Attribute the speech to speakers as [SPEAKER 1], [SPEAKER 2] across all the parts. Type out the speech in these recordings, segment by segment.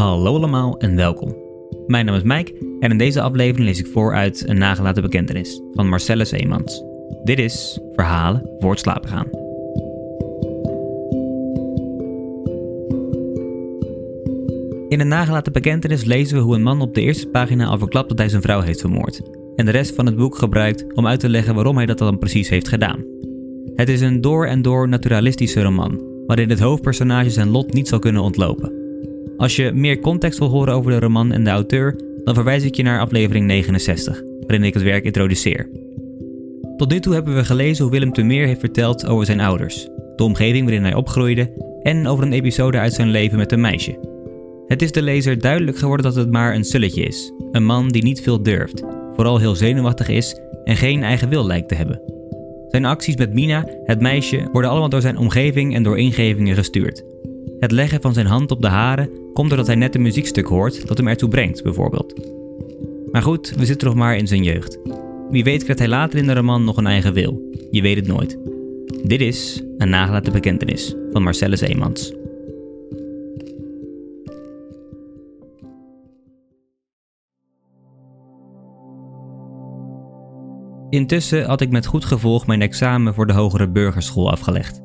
[SPEAKER 1] Hallo allemaal en welkom. Mijn naam is Mike en in deze aflevering lees ik voor uit een nagelaten bekentenis van Marcellus Eemans. Dit is Verhalen voor het slapen gaan. In een nagelaten bekentenis lezen we hoe een man op de eerste pagina al verklapt dat hij zijn vrouw heeft vermoord. En de rest van het boek gebruikt om uit te leggen waarom hij dat dan precies heeft gedaan. Het is een door en door naturalistische roman, waarin het hoofdpersonage zijn lot niet zal kunnen ontlopen. Als je meer context wil horen over de roman en de auteur, dan verwijs ik je naar aflevering 69, waarin ik het werk introduceer. Tot nu toe hebben we gelezen hoe Willem Meer heeft verteld over zijn ouders, de omgeving waarin hij opgroeide en over een episode uit zijn leven met een meisje. Het is de lezer duidelijk geworden dat het maar een sulletje is, een man die niet veel durft, vooral heel zenuwachtig is en geen eigen wil lijkt te hebben. Zijn acties met Mina, het meisje, worden allemaal door zijn omgeving en door ingevingen gestuurd. Het leggen van zijn hand op de haren komt doordat hij net een muziekstuk hoort dat hem ertoe brengt, bijvoorbeeld. Maar goed, we zitten nog maar in zijn jeugd. Wie weet krijgt hij later in de roman nog een eigen wil. Je weet het nooit. Dit is een nagelaten bekentenis van Marcellus Eemans. Intussen had ik met goed gevolg mijn examen voor de hogere burgerschool afgelegd.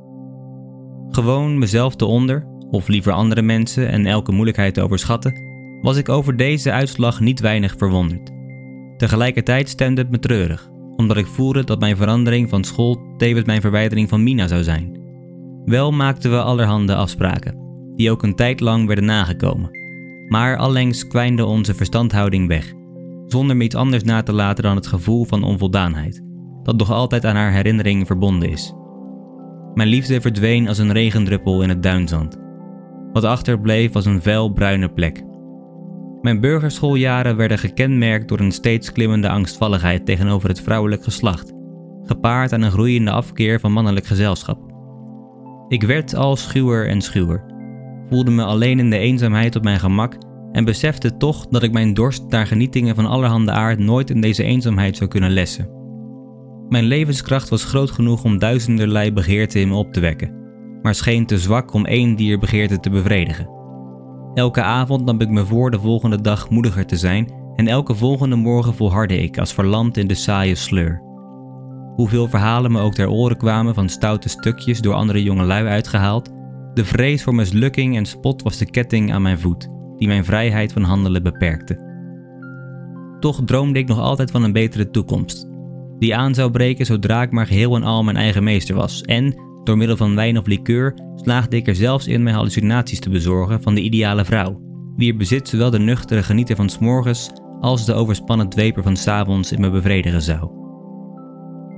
[SPEAKER 1] Gewoon mezelf te onder, of liever andere mensen en elke moeilijkheid te overschatten, was ik over deze uitslag niet weinig verwonderd. Tegelijkertijd stemde het me treurig, omdat ik voelde dat mijn verandering van school tevens mijn verwijdering van Mina zou zijn. Wel maakten we allerhande afspraken, die ook een tijd lang werden nagekomen. Maar allengs kwijnde onze verstandhouding weg, zonder me iets anders na te laten dan het gevoel van onvoldaanheid, dat nog altijd aan haar herinnering verbonden is. Mijn liefde verdween als een regendruppel in het duinzand. Wat achterbleef was een vuil bruine plek. Mijn burgerschooljaren werden gekenmerkt door een steeds klimmende angstvalligheid tegenover het vrouwelijk geslacht, gepaard aan een groeiende afkeer van mannelijk gezelschap. Ik werd al schuwer en schuwer, voelde me alleen in de eenzaamheid op mijn gemak en besefte toch dat ik mijn dorst naar genietingen van allerhande aard nooit in deze eenzaamheid zou kunnen lessen. Mijn levenskracht was groot genoeg om duizenderlei begeerten in me op te wekken maar scheen te zwak om één dierbegeerte te bevredigen. Elke avond nam ik me voor de volgende dag moediger te zijn en elke volgende morgen volhardde ik als verlamd in de saaie sleur. Hoeveel verhalen me ook ter oren kwamen van stoute stukjes door andere jongelui uitgehaald, de vrees voor mislukking en spot was de ketting aan mijn voet, die mijn vrijheid van handelen beperkte. Toch droomde ik nog altijd van een betere toekomst, die aan zou breken zodra ik maar geheel en al mijn eigen meester was en, door middel van wijn of liqueur slaagde ik er zelfs in mijn hallucinaties te bezorgen van de ideale vrouw, wier bezit zowel de nuchtere genieter van s'morgens als de overspannen dweper van s'avonds in me bevredigen zou.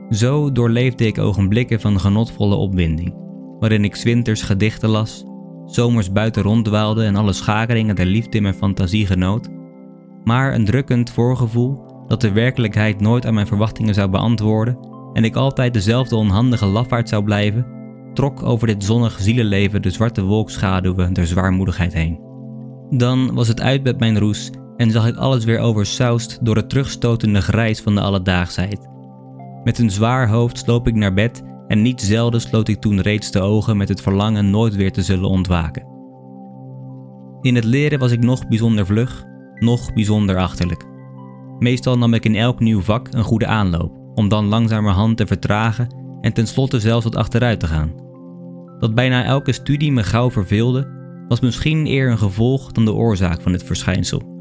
[SPEAKER 1] Zo doorleefde ik ogenblikken van genotvolle opwinding, waarin ik zwinters gedichten las, zomers buiten ronddwaalde en alle schakeringen der liefde in mijn fantasie genoot, maar een drukkend voorgevoel dat de werkelijkheid nooit aan mijn verwachtingen zou beantwoorden en ik altijd dezelfde onhandige lafaard zou blijven, trok over dit zonnige zielenleven de zwarte wolkschaduwen der zwaarmoedigheid heen. Dan was het uit met mijn roes en zag ik alles weer oversausd door het terugstotende grijs van de alledaagsheid. Met een zwaar hoofd sloop ik naar bed en niet zelden sloot ik toen reeds de ogen met het verlangen nooit weer te zullen ontwaken. In het leren was ik nog bijzonder vlug, nog bijzonder achterlijk. Meestal nam ik in elk nieuw vak een goede aanloop, om dan langzamerhand te vertragen en tenslotte zelfs wat achteruit te gaan. Dat bijna elke studie me gauw verveelde, was misschien eer een gevolg dan de oorzaak van dit verschijnsel.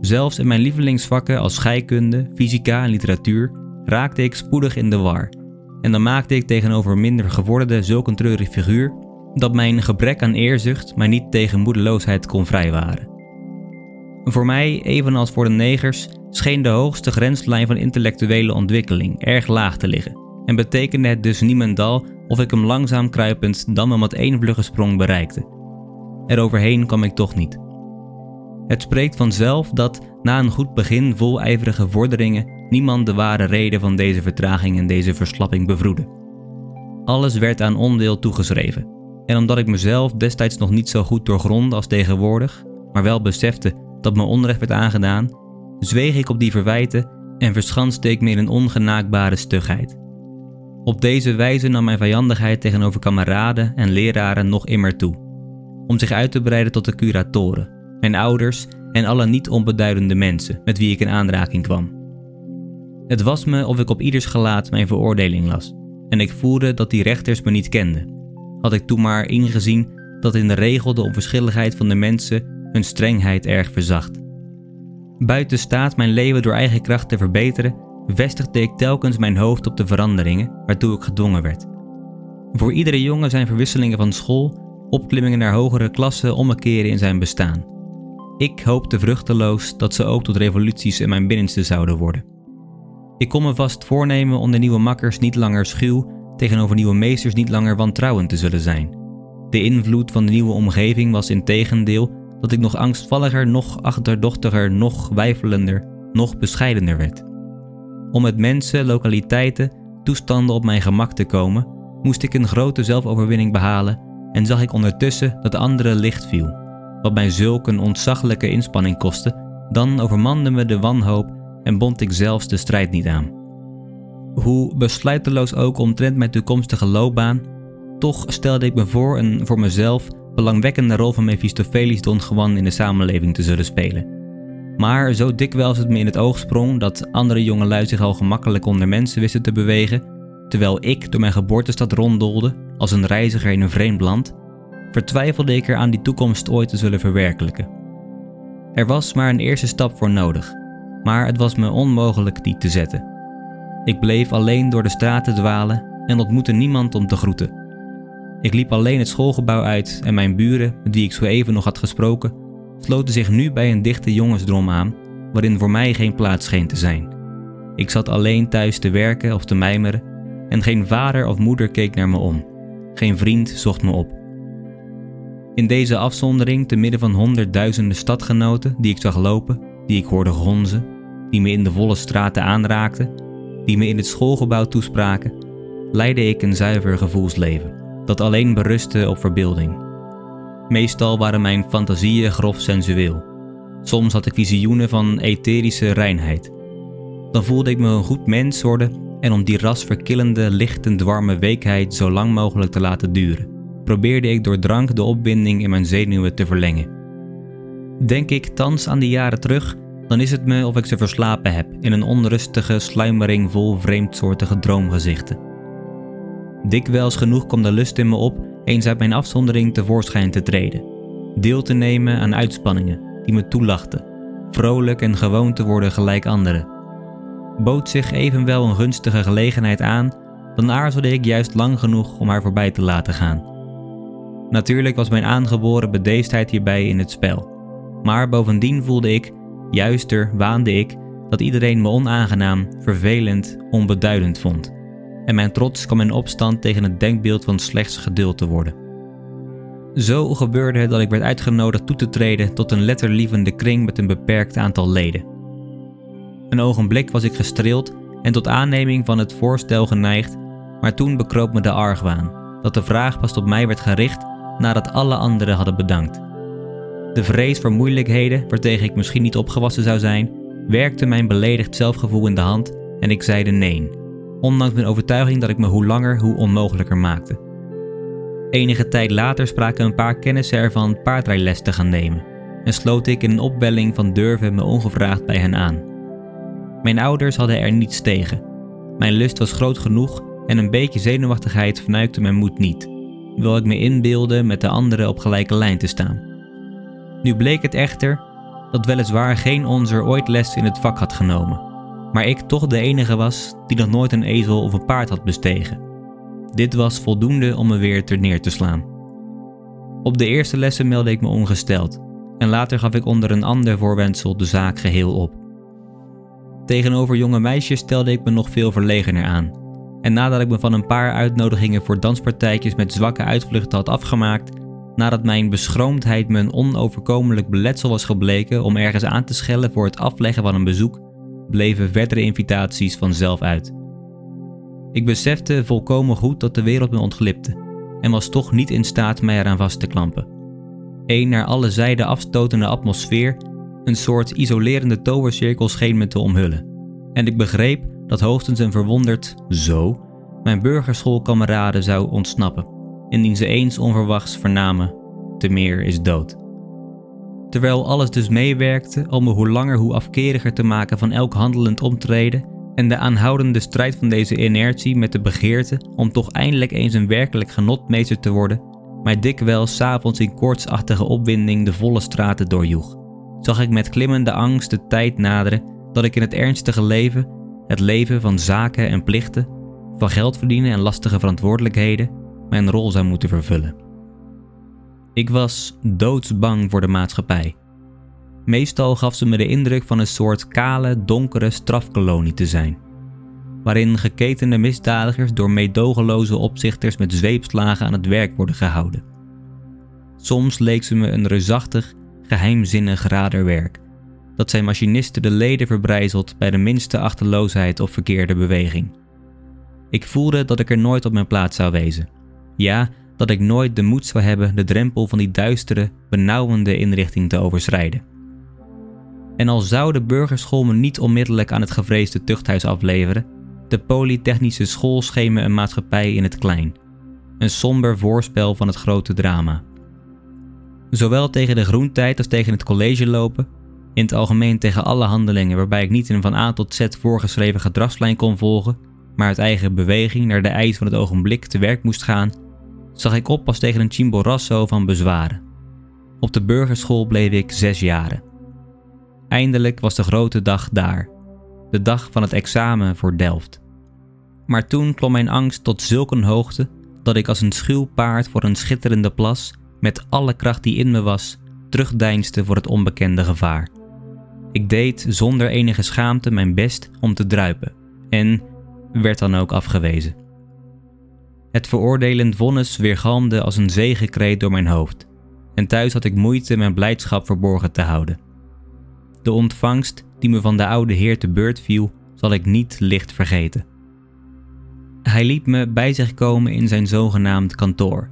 [SPEAKER 1] Zelfs in mijn lievelingsvakken als scheikunde, fysica en literatuur raakte ik spoedig in de war. En dan maakte ik tegenover minder geworden zulk een treurig figuur dat mijn gebrek aan eerzucht mij niet tegen moedeloosheid kon vrijwaren. Voor mij, evenals voor de negers, scheen de hoogste grenslijn van intellectuele ontwikkeling erg laag te liggen en betekende het dus niemendal of ik hem langzaam kruipend dan wel met één vlugge sprong bereikte. Eroverheen kwam ik toch niet. Het spreekt vanzelf dat na een goed begin vol ijverige vorderingen niemand de ware reden van deze vertraging en deze verslapping bevroedde. Alles werd aan ondeel toegeschreven. En omdat ik mezelf destijds nog niet zo goed doorgrondde als tegenwoordig, maar wel besefte dat me onrecht werd aangedaan, zweeg ik op die verwijten en verschanste ik me in een ongenaakbare stugheid. Op deze wijze nam mijn vijandigheid tegenover kameraden en leraren nog immer toe, om zich uit te breiden tot de curatoren, mijn ouders en alle niet onbeduidende mensen met wie ik in aanraking kwam. Het was me of ik op ieders gelaat mijn veroordeling las, en ik voelde dat die rechters me niet kenden. Had ik toen maar ingezien dat in de regel de onverschilligheid van de mensen hun strengheid erg verzacht. Buiten staat mijn leven door eigen kracht te verbeteren, vestigde ik telkens mijn hoofd op de veranderingen waartoe ik gedwongen werd. Voor iedere jongen zijn verwisselingen van school, opklimmingen naar hogere klassen ommekeren in zijn bestaan. Ik hoopte vruchteloos dat ze ook tot revoluties in mijn binnenste zouden worden. Ik kon me vast voornemen om de nieuwe makkers niet langer schuw, tegenover nieuwe meesters niet langer wantrouwend te zullen zijn. De invloed van de nieuwe omgeving was in tegendeel dat ik nog angstvalliger, nog achterdochtiger, nog wijfelender, nog bescheidener werd. Om met mensen, lokaliteiten, toestanden op mijn gemak te komen, moest ik een grote zelfoverwinning behalen en zag ik ondertussen dat anderen licht viel. Wat mij zulk een ontzaglijke inspanning kostte, dan overmande me de wanhoop en bond ik zelfs de strijd niet aan. Hoe besluiteloos ook omtrent mijn toekomstige loopbaan, toch stelde ik me voor een voor mezelf belangwekkende rol van Mephistopheles Don Juan in de samenleving te zullen spelen. Maar zo dikwijls het me in het oog sprong dat andere jongelui zich al gemakkelijk onder mensen wisten te bewegen, terwijl ik door mijn geboortestad ronddolde als een reiziger in een vreemd land, vertwijfelde ik er aan die toekomst ooit te zullen verwerkelijken. Er was maar een eerste stap voor nodig, maar het was me onmogelijk die te zetten. Ik bleef alleen door de straten dwalen en ontmoette niemand om te groeten. Ik liep alleen het schoolgebouw uit en mijn buren, met wie ik zo even nog had gesproken, sloten zich nu bij een dichte jongensdrom aan, waarin voor mij geen plaats scheen te zijn. Ik zat alleen thuis te werken of te mijmeren en geen vader of moeder keek naar me om. Geen vriend zocht me op. In deze afzondering, te midden van honderdduizenden stadgenoten die ik zag lopen, die ik hoorde gonzen, die me in de volle straten aanraakten, die me in het schoolgebouw toespraken, leidde ik een zuiver gevoelsleven dat alleen berustte op verbeelding. Meestal waren mijn fantasieën grof sensueel. Soms had ik visioenen van etherische reinheid. Dan voelde ik me een goed mens worden en om die rasverkillende, warme weekheid zo lang mogelijk te laten duren, probeerde ik door drank de opwinding in mijn zenuwen te verlengen. Denk ik thans aan die jaren terug, dan is het me of ik ze verslapen heb in een onrustige sluimering vol vreemdsoortige droomgezichten. Dikwijls genoeg kwam de lust in me op eens uit mijn afzondering tevoorschijn te treden, deel te nemen aan uitspanningen die me toelachten, vrolijk en gewoon te worden gelijk anderen. Bood zich evenwel een gunstige gelegenheid aan, dan aarzelde ik juist lang genoeg om haar voorbij te laten gaan. Natuurlijk was mijn aangeboren bedeesdheid hierbij in het spel, maar bovendien voelde ik, juister waande ik, dat iedereen me onaangenaam, vervelend, onbeduidend vond en mijn trots kwam in opstand tegen het denkbeeld van slechts geduld te worden. Zo gebeurde het dat ik werd uitgenodigd toe te treden tot een letterlievende kring met een beperkt aantal leden. Een ogenblik was ik gestreeld en tot aanneming van het voorstel geneigd, maar toen bekroop me de argwaan dat de vraag pas tot mij werd gericht nadat alle anderen hadden bedankt. De vrees voor moeilijkheden, waartegen ik misschien niet opgewassen zou zijn, werkte mijn beledigd zelfgevoel in de hand en ik zeide nee ondanks mijn overtuiging dat ik me hoe langer hoe onmogelijker maakte. Enige tijd later spraken een paar kennissen ervan paardrijles te gaan nemen en sloot ik in een opwelling van durven me ongevraagd bij hen aan. Mijn ouders hadden er niets tegen. Mijn lust was groot genoeg en een beetje zenuwachtigheid vernuikte mijn moed niet, wil ik me inbeelde met de anderen op gelijke lijn te staan. Nu bleek het echter dat weliswaar geen onzer ooit les in het vak had genomen maar ik toch de enige was die nog nooit een ezel of een paard had bestegen. Dit was voldoende om me weer ter neer te slaan. Op de eerste lessen meldde ik me ongesteld en later gaf ik onder een ander voorwendsel de zaak geheel op. Tegenover jonge meisjes stelde ik me nog veel verlegener aan En nadat ik me van een paar uitnodigingen voor danspartijtjes met zwakke uitvluchten had afgemaakt, nadat mijn beschroomdheid me een onoverkomelijk beletsel was gebleken om ergens aan te schellen voor het afleggen van een bezoek, bleven verdere invitaties vanzelf uit. Ik besefte volkomen goed dat de wereld me ontglipte en was toch niet in staat mij eraan vast te klampen. Een naar alle zijden afstotende atmosfeer, een soort isolerende tovercirkel scheen me te omhullen. En ik begreep dat hoogstens een verwonderd zo mijn burgerschoolkameraden zou ontsnappen, indien ze eens onverwachts vernamen: te meer is dood. Terwijl alles dus meewerkte om me hoe langer hoe afkeriger te maken van elk handelend optreden en de aanhoudende strijd van deze inertie met de begeerte om toch eindelijk eens een werkelijk genotmeester te worden, mij dikwijls s'avonds in koortsachtige opwinding de volle straten doorjoeg, zag ik met klimmende angst de tijd naderen dat ik in het ernstige leven, het leven van zaken en plichten, van geld verdienen en lastige verantwoordelijkheden, mijn rol zou moeten vervullen. Ik was doodsbang voor de maatschappij Meestal gaf ze me de indruk van een soort kale, donkere strafkolonie te zijn, waarin geketende misdadigers door meedogenloze opzichters met zweepslagen aan het werk worden gehouden. Soms leek ze me een reusachtig, geheimzinnig raderwerk, dat zijn machinisten de leden verbrijzelt bij de minste achterloosheid of verkeerde beweging. Ik voelde dat ik er nooit op mijn plaats zou wezen. Ja, dat ik nooit de moed zou hebben de drempel van die duistere, benauwende inrichting te overschrijden. En al zou de burgerschool me niet onmiddellijk aan het gevreesde tuchthuis afleveren, de polytechnische school scheen een maatschappij in het klein. Een somber voorspel van het grote drama. Zowel tegen de groentijd als tegen het college lopen, in het algemeen tegen alle handelingen waarbij ik niet in een van A tot Z voorgeschreven gedragslijn kon volgen, maar uit eigen beweging naar de eis van het ogenblik te werk moest gaan, zag ik op als tegen een chimborasso van bezwaren. Op de burgerschool bleef ik zes jaren. Eindelijk was de grote dag daar, de dag van het examen voor Delft. Maar toen klom mijn angst tot zulke hoogte dat ik als een schuw paard voor een schitterende plas, met alle kracht die in me was, terugdeinste voor het onbekende gevaar. Ik deed zonder enige schaamte mijn best om te druipen en werd dan ook afgewezen. Het veroordelend vonnis weergalmde als een zegenkreet door mijn hoofd en thuis had ik moeite mijn blijdschap verborgen te houden. De ontvangst die me van de oude heer te beurt viel, zal ik niet licht vergeten. Hij liet me bij zich komen in zijn zogenaamd kantoor,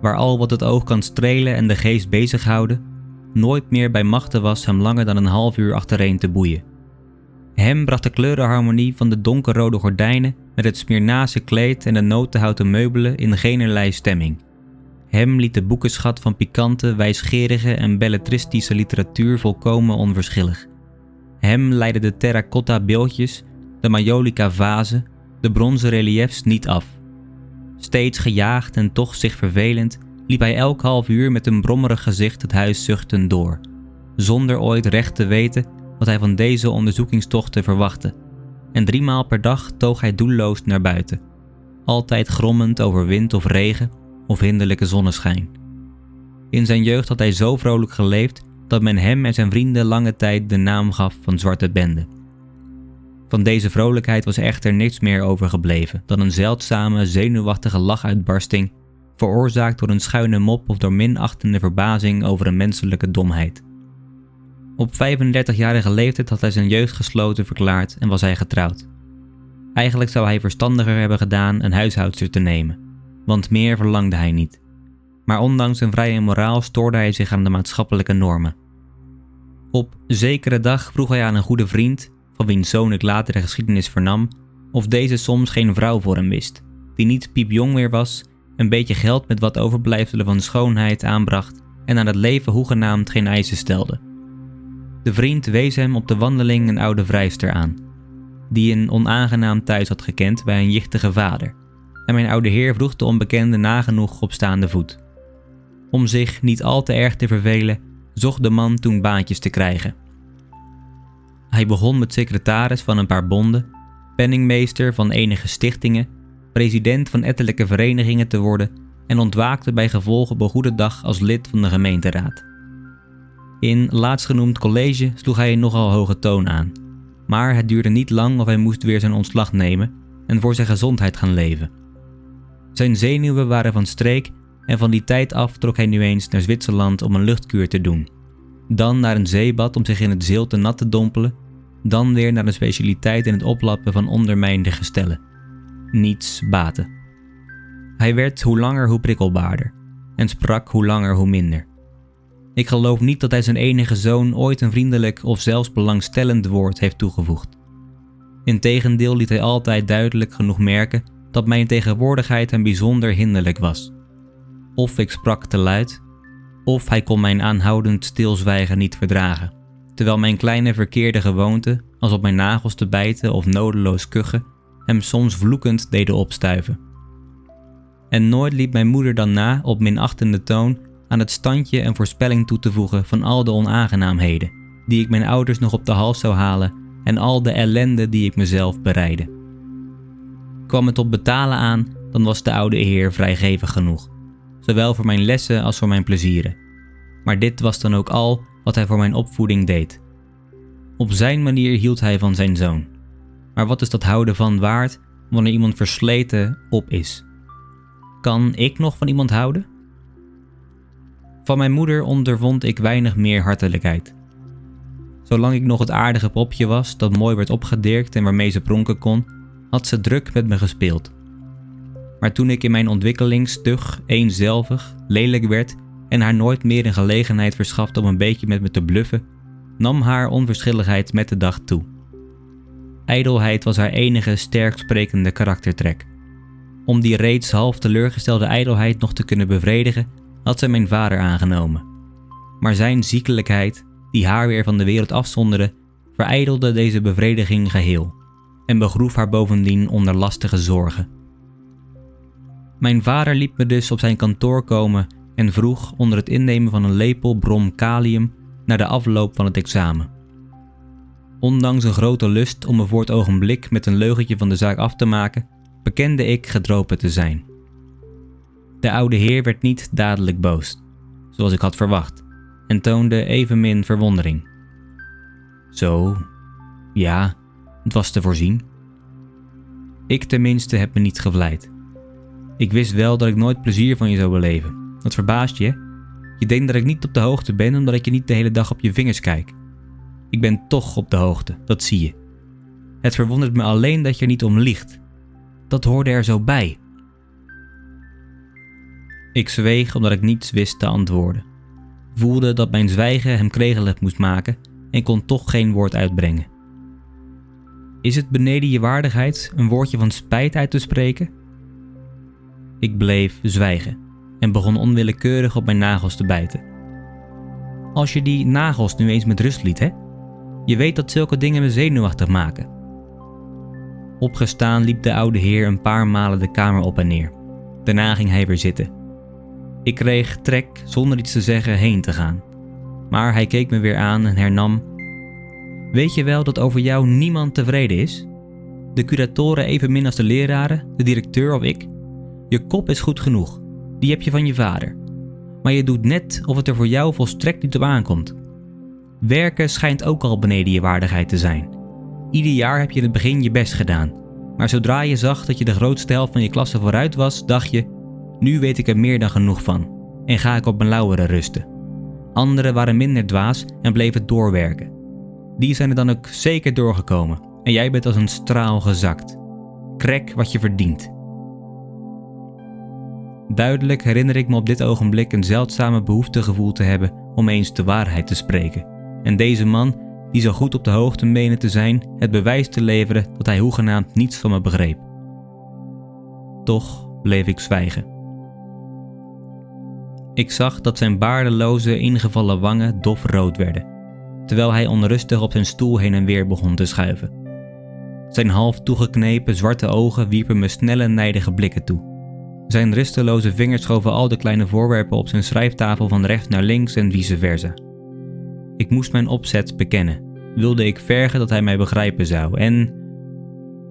[SPEAKER 1] waar al wat het oog kan strelen en de geest bezighouden, nooit meer bij machten was hem langer dan een half uur achtereen te boeien. Hem bracht de kleurenharmonie van de donkerrode gordijnen met het Smyrnase kleed en de notenhouten meubelen in generlei stemming. Hem liet de boekenschat van pikante, wijsgerige en belletristische literatuur volkomen onverschillig. Hem leidden de terracotta beeldjes, de majolica vazen, de bronzen reliefs niet af. Steeds gejaagd en toch zich vervelend, liep hij elk half uur met een brommerig gezicht het huis zuchtend door, zonder ooit recht te weten wat hij van deze onderzoekingstochten verwachtte. En driemaal per dag toog hij doelloos naar buiten, altijd grommend over wind of regen of hinderlijke zonneschijn. In zijn jeugd had hij zo vrolijk geleefd dat men hem en zijn vrienden lange tijd de naam gaf van Zwarte Bende. Van deze vrolijkheid was echter niets meer overgebleven dan een zeldzame, zenuwachtige lachuitbarsting, veroorzaakt door een schuine mop of door minachtende verbazing over een menselijke domheid. Op 35-jarige leeftijd had hij zijn jeugd gesloten verklaard en was hij getrouwd. Eigenlijk zou hij verstandiger hebben gedaan een huishoudster te nemen want meer verlangde hij niet. Maar ondanks zijn vrije moraal stoorde hij zich aan de maatschappelijke normen. Op zekere dag vroeg hij aan een goede vriend, van wiens zoon ik later de geschiedenis vernam, of deze soms geen vrouw voor hem wist, die niet piepjong meer was, een beetje geld met wat overblijfselen van schoonheid aanbracht en aan het leven hoegenaamd geen eisen stelde. De vriend wees hem op de wandeling een oude vrijster aan, die een onaangenaam thuis had gekend bij een jichtige vader en mijn oude heer vroeg de onbekende nagenoeg op staande voet. Om zich niet al te erg te vervelen, zocht de man toen baantjes te krijgen. Hij begon met secretaris van een paar bonden, penningmeester van enige stichtingen, president van ettelijke verenigingen te worden en ontwaakte bij gevolg op een goede dag als lid van de gemeenteraad. In laatstgenoemd college sloeg hij een nogal hoge toon aan, maar het duurde niet lang of hij moest weer zijn ontslag nemen en voor zijn gezondheid gaan leven. Zijn zenuwen waren van streek en van die tijd af trok hij nu eens naar Zwitserland om een luchtkuur te doen. Dan naar een zeebad om zich in het zilte nat te dompelen, dan weer naar een specialiteit in het oplappen van ondermijnde gestellen. Niets baatte. Hij werd hoe langer hoe prikkelbaarder en sprak hoe langer hoe minder. Ik geloof niet dat hij zijn enige zoon ooit een vriendelijk of zelfs belangstellend woord heeft toegevoegd. Integendeel liet hij altijd duidelijk genoeg merken dat mijn tegenwoordigheid hem bijzonder hinderlijk was. Of ik sprak te luid, of hij kon mijn aanhoudend stilzwijgen niet verdragen, terwijl mijn kleine verkeerde gewoonte, als op mijn nagels te bijten of nodeloos kuchen, hem soms vloekend deden opstuiven. En nooit liep mijn moeder dan na op minachtende toon aan het standje en voorspelling toe te voegen van al de onaangenaamheden die ik mijn ouders nog op de hals zou halen en al de ellende die ik mezelf bereidde. Kwam het op betalen aan, dan was de oude heer vrijgevig genoeg, zowel voor mijn lessen als voor mijn plezieren. Maar dit was dan ook al wat hij voor mijn opvoeding deed. Op zijn manier hield hij van zijn zoon. Maar wat is dat houden van waard wanneer iemand versleten op is? Kan ik nog van iemand houden? Van mijn moeder ondervond ik weinig meer hartelijkheid. Zolang ik nog het aardige popje was dat mooi werd opgedirkt en waarmee ze pronken kon, had ze druk met me gespeeld. Maar toen ik in mijn ontwikkeling stug, eenzelvig, lelijk werd en haar nooit meer een gelegenheid verschafte om een beetje met me te bluffen, nam haar onverschilligheid met de dag toe. Ijdelheid was haar enige sterk sprekende karaktertrek. Om die reeds half teleurgestelde ijdelheid nog te kunnen bevredigen, had zij mijn vader aangenomen. Maar zijn ziekelijkheid, die haar weer van de wereld afzonderde, verijdelde deze bevrediging geheel en begroef haar bovendien onder lastige zorgen. Mijn vader liet me dus op zijn kantoor komen en vroeg onder het innemen van een lepel brom kalium naar de afloop van het examen. Ondanks een grote lust om me voor het ogenblik met een leugentje van de zaak af te maken, bekende ik gedropen te zijn. De oude heer werd niet dadelijk boos, zoals ik had verwacht, en toonde evenmin verwondering. Zo, ja, het was te voorzien. Ik tenminste heb me niet gevleid. Ik wist wel dat ik nooit plezier van je zou beleven. Dat verbaast je. Je denkt dat ik niet op de hoogte ben omdat ik je niet de hele dag op je vingers kijk. Ik ben toch op de hoogte, dat zie je. Het verwondert me alleen dat je er niet om liegt. Dat hoorde er zo bij. Ik zweeg omdat ik niets wist te antwoorden. Voelde dat mijn zwijgen hem kregelig moest maken en kon toch geen woord uitbrengen. Is het beneden je waardigheid een woordje van spijt uit te spreken? Ik bleef zwijgen en begon onwillekeurig op mijn nagels te bijten. Als je die nagels nu eens met rust liet, hè? Je weet dat zulke dingen me zenuwachtig maken. Opgestaan liep de oude heer een paar malen de kamer op en neer. Daarna ging hij weer zitten. Ik kreeg trek zonder iets te zeggen heen te gaan. Maar hij keek me weer aan en hernam: Weet je wel dat over jou niemand tevreden is? De curatoren evenmin als de leraren, de directeur of ik? Je kop is goed genoeg, die heb je van je vader. Maar je doet net of het er voor jou volstrekt niet op aankomt. Werken schijnt ook al beneden je waardigheid te zijn. Ieder jaar heb je in het begin je best gedaan. Maar zodra je zag dat je de grootste helft van je klasse vooruit was, dacht je: nu weet ik er meer dan genoeg van en ga ik op mijn lauweren rusten. Anderen waren minder dwaas en bleven doorwerken. Die zijn er dan ook zeker doorgekomen en jij bent als een straal gezakt. Krek wat je verdient. Duidelijk herinner ik me op dit ogenblik een zeldzame behoefte gevoeld te hebben om eens de waarheid te spreken. En deze man, die zo goed op de hoogte meende te zijn, het bewijs te leveren dat hij hoegenaamd niets van me begreep. Toch bleef ik zwijgen. Ik zag dat zijn baardeloze, ingevallen wangen dofrood werden, terwijl hij onrustig op zijn stoel heen en weer begon te schuiven. Zijn half toegeknepen zwarte ogen wierpen me snelle, nijdige blikken toe. Zijn rusteloze vingers schoven al de kleine voorwerpen op zijn schrijftafel van rechts naar links en vice versa. Ik moest mijn opzet bekennen, wilde ik vergen dat hij mij begrijpen zou, en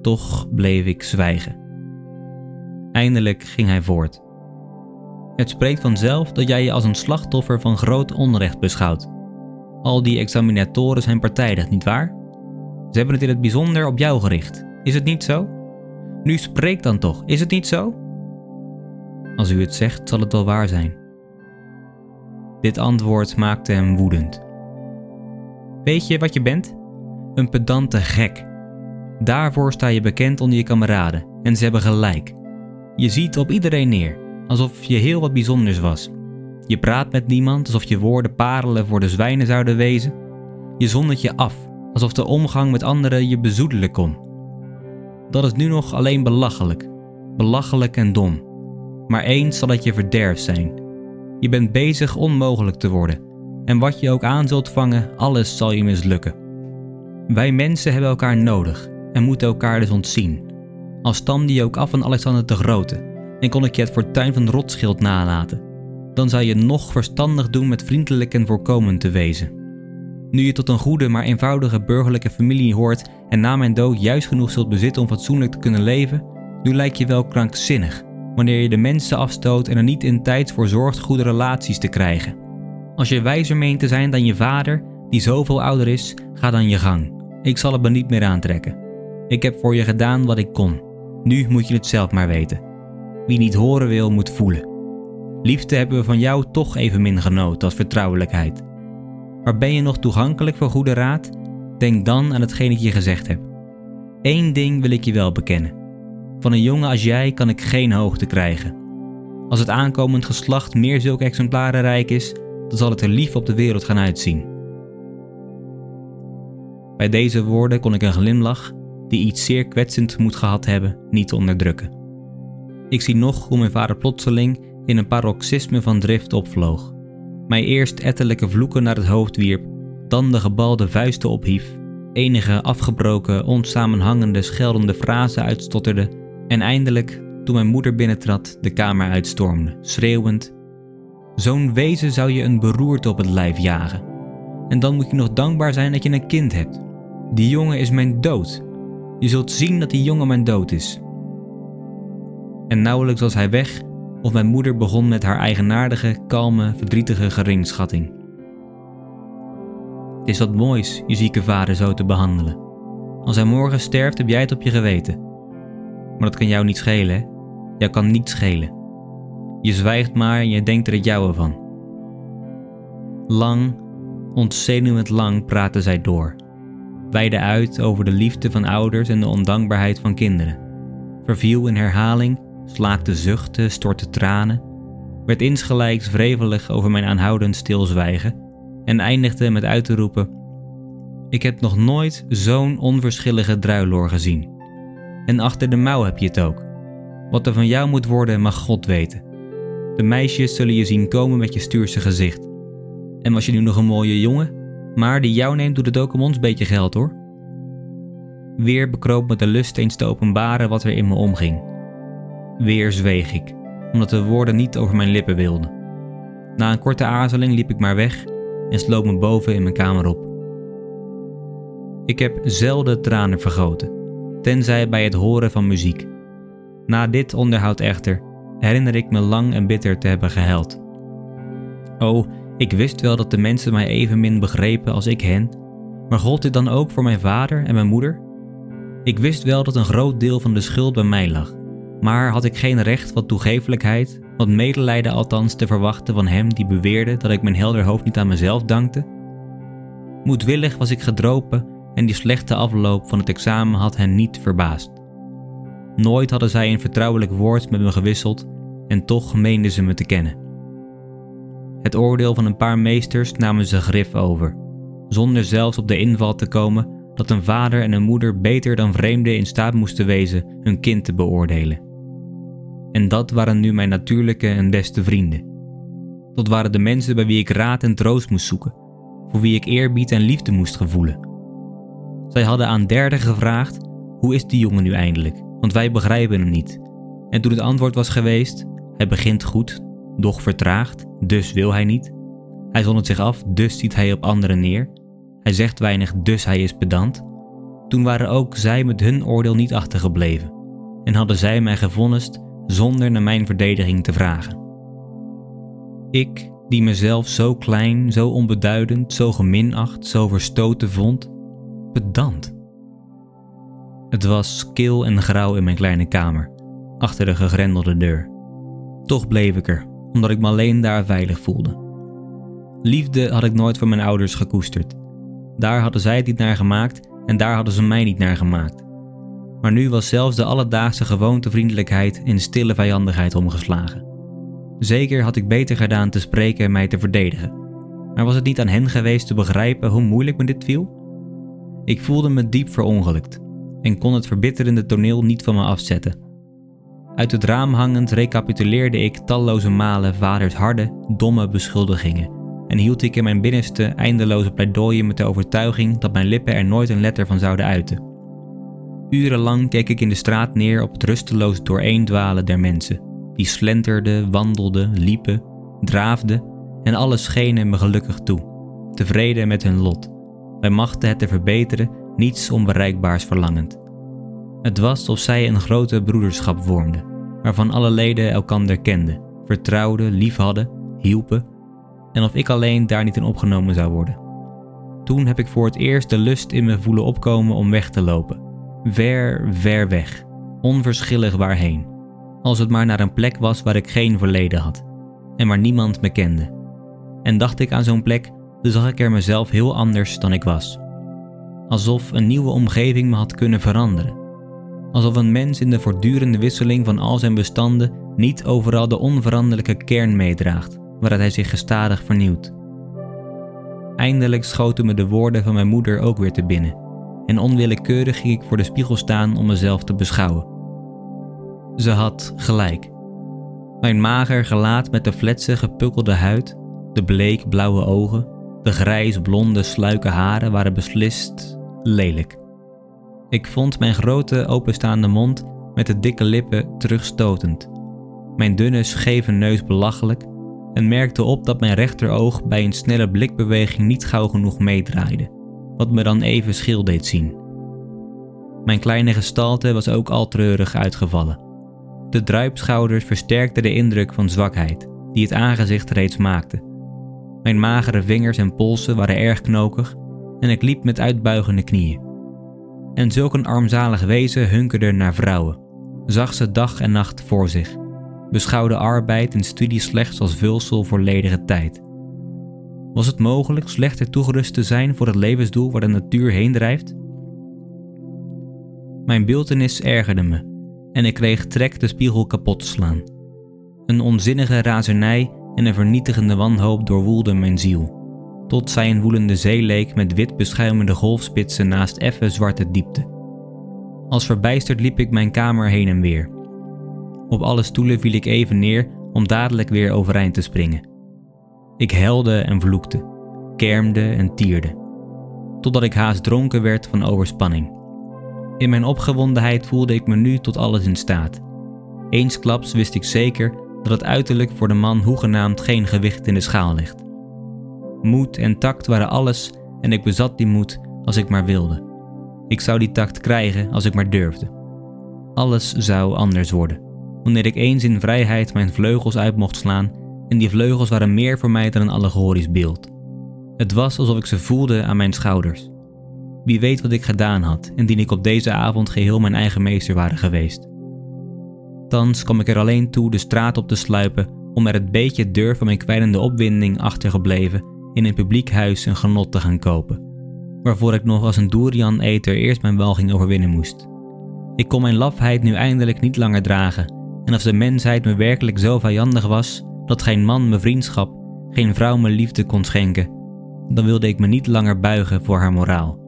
[SPEAKER 1] toch bleef ik zwijgen. Eindelijk ging hij voort. Het spreekt vanzelf dat jij je als een slachtoffer van groot onrecht beschouwt. Al die examinatoren zijn partijdig, nietwaar? Ze hebben het in het bijzonder op jou gericht, is het niet zo? Nu spreek dan toch, is het niet zo? Als u het zegt, zal het wel waar zijn. Dit antwoord maakte hem woedend. Weet je wat je bent? Een pedante gek. Daarvoor sta je bekend onder je kameraden en ze hebben gelijk. Je ziet op iedereen neer, alsof je heel wat bijzonders was. Je praat met niemand alsof je woorden parelen voor de zwijnen zouden wezen. Je zondert je af, alsof de omgang met anderen je bezoedelen kon. Dat is nu nog alleen belachelijk. Belachelijk en dom. Maar eens zal het je verderf zijn. Je bent bezig onmogelijk te worden. En wat je ook aan zult vangen, alles zal je mislukken. Wij mensen hebben elkaar nodig en moeten elkaar dus ontzien. Al stamde je ook af van Alexander de Grote en kon ik je het fortuin van Rotschild nalaten, dan zou je nog verstandig doen met vriendelijk en voorkomend te wezen. Nu je tot een goede maar eenvoudige burgerlijke familie hoort en na mijn dood juist genoeg zult bezitten om fatsoenlijk te kunnen leven, nu lijkt je wel krankzinnig wanneer je de mensen afstoot en er niet in tijd voor zorgt goede relaties te krijgen. Als je wijzer meent te zijn dan je vader, die zoveel ouder is, ga dan je gang. Ik zal het me niet meer aantrekken. Ik heb voor je gedaan wat ik kon. Nu moet je het zelf maar weten. Wie niet horen wil, moet voelen. Liefde hebben we van jou toch evenmin genoten als vertrouwelijkheid. Maar ben je nog toegankelijk voor goede raad? Denk dan aan hetgeen ik je gezegd heb. Eén ding wil ik je wel bekennen. Van een jongen als jij kan ik geen hoogte krijgen. Als het aankomend geslacht meer zulke exemplaren rijk is, dan zal het er lief op de wereld gaan uitzien. Bij deze woorden kon ik een glimlach, die iets zeer kwetsend moet gehad hebben, niet onderdrukken. Ik zie nog hoe mijn vader plotseling in een paroxysme van drift opvloog, mij eerst ettelijke vloeken naar het hoofd wierp, dan de gebalde vuisten ophief, enige afgebroken, onsamenhangende, scheldende frasen uitstotterde en eindelijk, toen mijn moeder binnentrad, de kamer uitstormde, schreeuwend: Zo'n wezen zou je een beroerte op het lijf jagen. En dan moet je nog dankbaar zijn dat je een kind hebt. Die jongen is mijn dood. Je zult zien dat die jongen mijn dood is. En nauwelijks was hij weg, of mijn moeder begon met haar eigenaardige, kalme, verdrietige geringschatting. Het is wat moois je zieke vader zo te behandelen. Als hij morgen sterft, heb jij het op je geweten. Maar dat kan jou niet schelen, hè? Jou kan niet schelen. Je zwijgt maar en je denkt er het jouwe van. Lang, ontzenuwend lang praten zij door. Weide uit over de liefde van ouders en de ondankbaarheid van kinderen. Verviel in herhaling, slaakte zuchten, stortte tranen, werd insgelijks wrevelig over mijn aanhoudend stilzwijgen en eindigde met uit te roepen: Ik heb nog nooit zo'n onverschillige druiloor gezien. En achter de mouw heb je het ook. Wat er van jou moet worden, mag God weten. De meisjes zullen je zien komen met je stuurse gezicht. En was je nu nog een mooie jongen, maar die jou neemt, doet het ook om ons beetje geld hoor. Weer bekroop me de lust eens te openbaren wat er in me omging. Weer zweeg ik, omdat de woorden niet over mijn lippen wilden. Na een korte aarzeling liep ik maar weg en sloot me boven in mijn kamer op. Ik heb zelden tranen vergoten, tenzij bij het horen van muziek. Na dit onderhoud echter herinner ik me lang en bitter te hebben gehuild. Oh, ik wist wel dat de mensen mij evenmin begrepen als ik hen, maar gold dit dan ook voor mijn vader en mijn moeder? Ik wist wel dat een groot deel van de schuld bij mij lag, maar had ik geen recht wat toegevelijkheid, wat medelijden althans te verwachten van hem die beweerde dat ik mijn helder hoofd niet aan mezelf dankte? Moedwillig was ik gedropen en die slechte afloop van het examen had hen niet verbaasd. Nooit hadden zij een vertrouwelijk woord met me gewisseld en toch meenden ze me te kennen. Het oordeel van een paar meesters namen ze grif over, zonder zelfs op de inval te komen dat een vader en een moeder beter dan vreemden in staat moesten wezen hun kind te beoordelen. En dat waren nu mijn natuurlijke en beste vrienden. Dat waren de mensen bij wie ik raad en troost moest zoeken, voor wie ik eerbied en liefde moest gevoelen. Zij hadden aan derden gevraagd: hoe is die jongen nu eindelijk? Want wij begrijpen hem niet. En toen het antwoord was geweest: hij begint goed, doch vertraagt, dus wil hij niet. Hij zondert zich af, dus ziet hij op anderen neer. Hij zegt weinig, dus hij is pedant. Toen waren ook zij met hun oordeel niet achtergebleven en hadden zij mij gevonnist zonder naar mijn verdediging te vragen. Ik, die mezelf zo klein, zo onbeduidend, zo geminacht, zo verstoten vond, pedant. Het was kil en grauw in mijn kleine kamer, achter de gegrendelde deur. Toch bleef ik er, omdat ik me alleen daar veilig voelde. Liefde had ik nooit van mijn ouders gekoesterd. Daar hadden zij het niet naar gemaakt en daar hadden ze mij niet naar gemaakt. Maar nu was zelfs de alledaagse gewoontevriendelijkheid in stille vijandigheid omgeslagen. Zeker had ik beter gedaan te spreken en mij te verdedigen. Maar was het niet aan hen geweest te begrijpen hoe moeilijk me dit viel? Ik voelde me diep verongelukt en kon het verbitterende toneel niet van me afzetten. Uit het raam hangend recapituleerde ik talloze malen vaders harde, domme beschuldigingen en hield ik in mijn binnenste eindeloze pleidooien met de overtuiging dat mijn lippen er nooit een letter van zouden uiten. Urenlang keek ik in de straat neer op het rusteloos dooreendwalen der mensen, die slenterden, wandelden, liepen, draafden en alles schenen me gelukkig toe, tevreden met hun lot, bij machten het te verbeteren, niets onbereikbaars verlangend. Het was of zij een grote broederschap vormden, waarvan alle leden elkander kenden, vertrouwden, liefhadden, hielpen, en of ik alleen daar niet in opgenomen zou worden. Toen heb ik voor het eerst de lust in me voelen opkomen om weg te lopen. Ver, ver weg, onverschillig waarheen. Als het maar naar een plek was waar ik geen verleden had en waar niemand me kende. En dacht ik aan zo'n plek, dan zag ik er mezelf heel anders dan ik was. Alsof een nieuwe omgeving me had kunnen veranderen. Alsof een mens in de voortdurende wisseling van al zijn bestanden niet overal de onveranderlijke kern meedraagt, waaruit hij zich gestadig vernieuwt. Eindelijk schoten me de woorden van mijn moeder ook weer te binnen, en onwillekeurig ging ik voor de spiegel staan om mezelf te beschouwen. Ze had gelijk. Mijn mager gelaat met de fletse gepukkelde huid, de bleek blauwe ogen, de grijs blonde sluike haren waren beslist lelijk. Ik vond mijn grote openstaande mond met de dikke lippen terugstotend, mijn dunne scheve neus belachelijk en merkte op dat mijn rechteroog bij een snelle blikbeweging niet gauw genoeg meedraaide, wat me dan even schil deed zien. Mijn kleine gestalte was ook al treurig uitgevallen. De druipschouders versterkten de indruk van zwakheid die het aangezicht reeds maakte. Mijn magere vingers en polsen waren erg knokig en ik liep met uitbuigende knieën. En zulk een armzalig wezen hunkerde naar vrouwen, zag ze dag en nacht voor zich, beschouwde arbeid en studie slechts als vulsel voor ledige tijd. Was het mogelijk slechter toegerust te zijn voor het levensdoel waar de natuur heen drijft? Mijn beeltenis ergerde me en ik kreeg trek de spiegel kapot te slaan. Een onzinnige razernij en een vernietigende wanhoop doorwoelden mijn ziel, tot zij een woelende zee leek met wit beschuimende golfspitsen naast effen zwarte diepte. Als verbijsterd liep ik mijn kamer heen en weer. Op alle stoelen viel ik even neer om dadelijk weer overeind te springen. Ik helde en vloekte, kermde en tierde, totdat ik haast dronken werd van overspanning. In mijn opgewondenheid voelde ik me nu tot alles in staat. Eensklaps wist ik zeker dat het uiterlijk voor de man hoegenaamd geen gewicht in de schaal ligt. Moed en tact waren alles en ik bezat die moed als ik maar wilde. Ik zou die tact krijgen als ik maar durfde. Alles zou anders worden, wanneer ik eens in vrijheid mijn vleugels uit mocht slaan en die vleugels waren meer voor mij dan een allegorisch beeld. Het was alsof ik ze voelde aan mijn schouders. Wie weet wat ik gedaan had, indien ik op deze avond geheel mijn eigen meester waren geweest. Thans kwam ik er alleen toe de straat op te sluipen om er het beetje deur van mijn kwijnende opwinding achtergebleven in een publiek huis een genot te gaan kopen, waarvoor ik nog als een durian-eter eerst mijn walging overwinnen moest. Ik kon mijn lafheid nu eindelijk niet langer dragen, en als de mensheid me werkelijk zo vijandig was dat geen man me vriendschap, geen vrouw me liefde kon schenken, dan wilde ik me niet langer buigen voor haar moraal,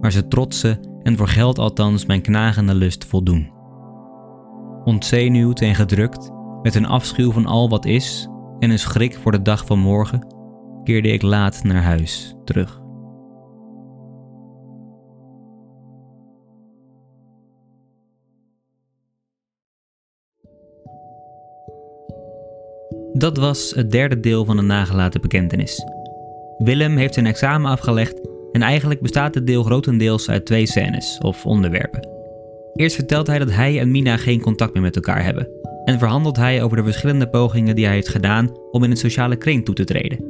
[SPEAKER 1] maar ze trotsen en voor geld althans mijn knagende lust voldoen. Ontzenuwd en gedrukt, met een afschuw van al wat is en een schrik voor de dag van morgen, keerde ik laat naar huis terug. Dat was het derde deel van de nagelaten bekentenis. Willem heeft zijn examen afgelegd en eigenlijk bestaat het deel grotendeels uit twee scènes of onderwerpen. Eerst vertelt hij dat hij en Mina geen contact meer met elkaar hebben en verhandelt hij over de verschillende pogingen die hij heeft gedaan om in een sociale kring toe te treden.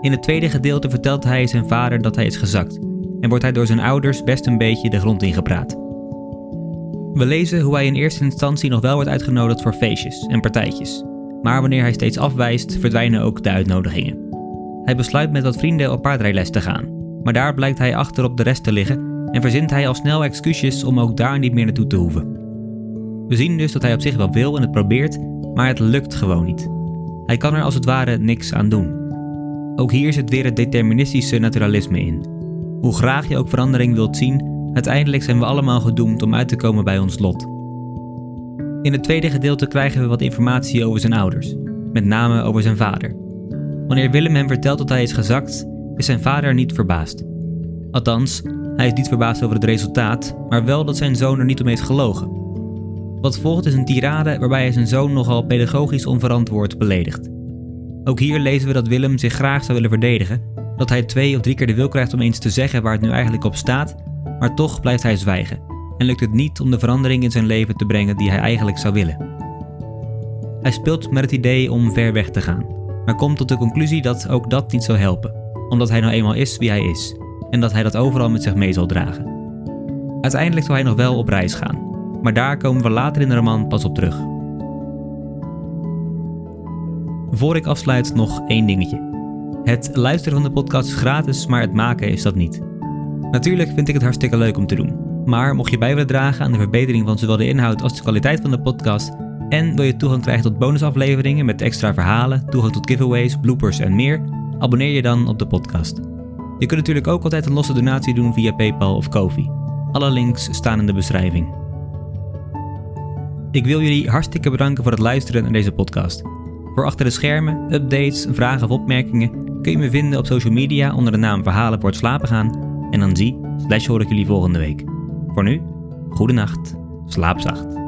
[SPEAKER 1] In het tweede gedeelte vertelt hij zijn vader dat hij is gezakt en wordt hij door zijn ouders best een beetje de grond ingepraat. We lezen hoe hij in eerste instantie nog wel wordt uitgenodigd voor feestjes en partijtjes. Maar wanneer hij steeds afwijst, verdwijnen ook de uitnodigingen. Hij besluit met wat vrienden op paardrijles te gaan, maar daar blijkt hij achter op de rest te liggen en verzint hij al snel excuusjes om ook daar niet meer naartoe te hoeven. We zien dus dat hij op zich wel wil en het probeert, maar het lukt gewoon niet. Hij kan er als het ware niks aan doen. Ook hier zit weer het deterministische naturalisme in. Hoe graag je ook verandering wilt zien, uiteindelijk zijn we allemaal gedoemd om uit te komen bij ons lot. In het tweede gedeelte krijgen we wat informatie over zijn ouders, met name over zijn vader. Wanneer Willem hem vertelt dat hij is gezakt, is zijn vader niet verbaasd. Althans, hij is niet verbaasd over het resultaat, maar wel dat zijn zoon er niet om heeft gelogen. Wat volgt is een tirade waarbij hij zijn zoon nogal pedagogisch onverantwoord beledigt. Ook hier lezen we dat Willem zich graag zou willen verdedigen, dat hij twee of drie keer de wil krijgt om eens te zeggen waar het nu eigenlijk op staat, maar toch blijft hij zwijgen en lukt het niet om de verandering in zijn leven te brengen die hij eigenlijk zou willen. Hij speelt met het idee om ver weg te gaan, maar komt tot de conclusie dat ook dat niet zou helpen, omdat hij nou eenmaal is wie hij is en dat hij dat overal met zich mee zal dragen. Uiteindelijk zal hij nog wel op reis gaan, maar daar komen we later in de roman pas op terug. Voor ik afsluit nog één dingetje. Het luisteren van de podcast is gratis, maar het maken is dat niet. Natuurlijk vind ik het hartstikke leuk om te doen. Maar mocht je bij willen dragen aan de verbetering van zowel de inhoud als de kwaliteit van de podcast en wil je toegang krijgen tot bonusafleveringen met extra verhalen, toegang tot giveaways, bloopers en meer, abonneer je dan op de podcast. Je kunt natuurlijk ook altijd een losse donatie doen via PayPal of Kofi. Alle links staan in de beschrijving. Ik wil jullie hartstikke bedanken voor het luisteren naar deze podcast. Voor achter de schermen, updates, vragen of opmerkingen kun je me vinden op social media onder de naam Verhalen voor het slapen gaan. En dan zie slash hoor ik jullie volgende week. Voor nu, goede nacht, slaap zacht.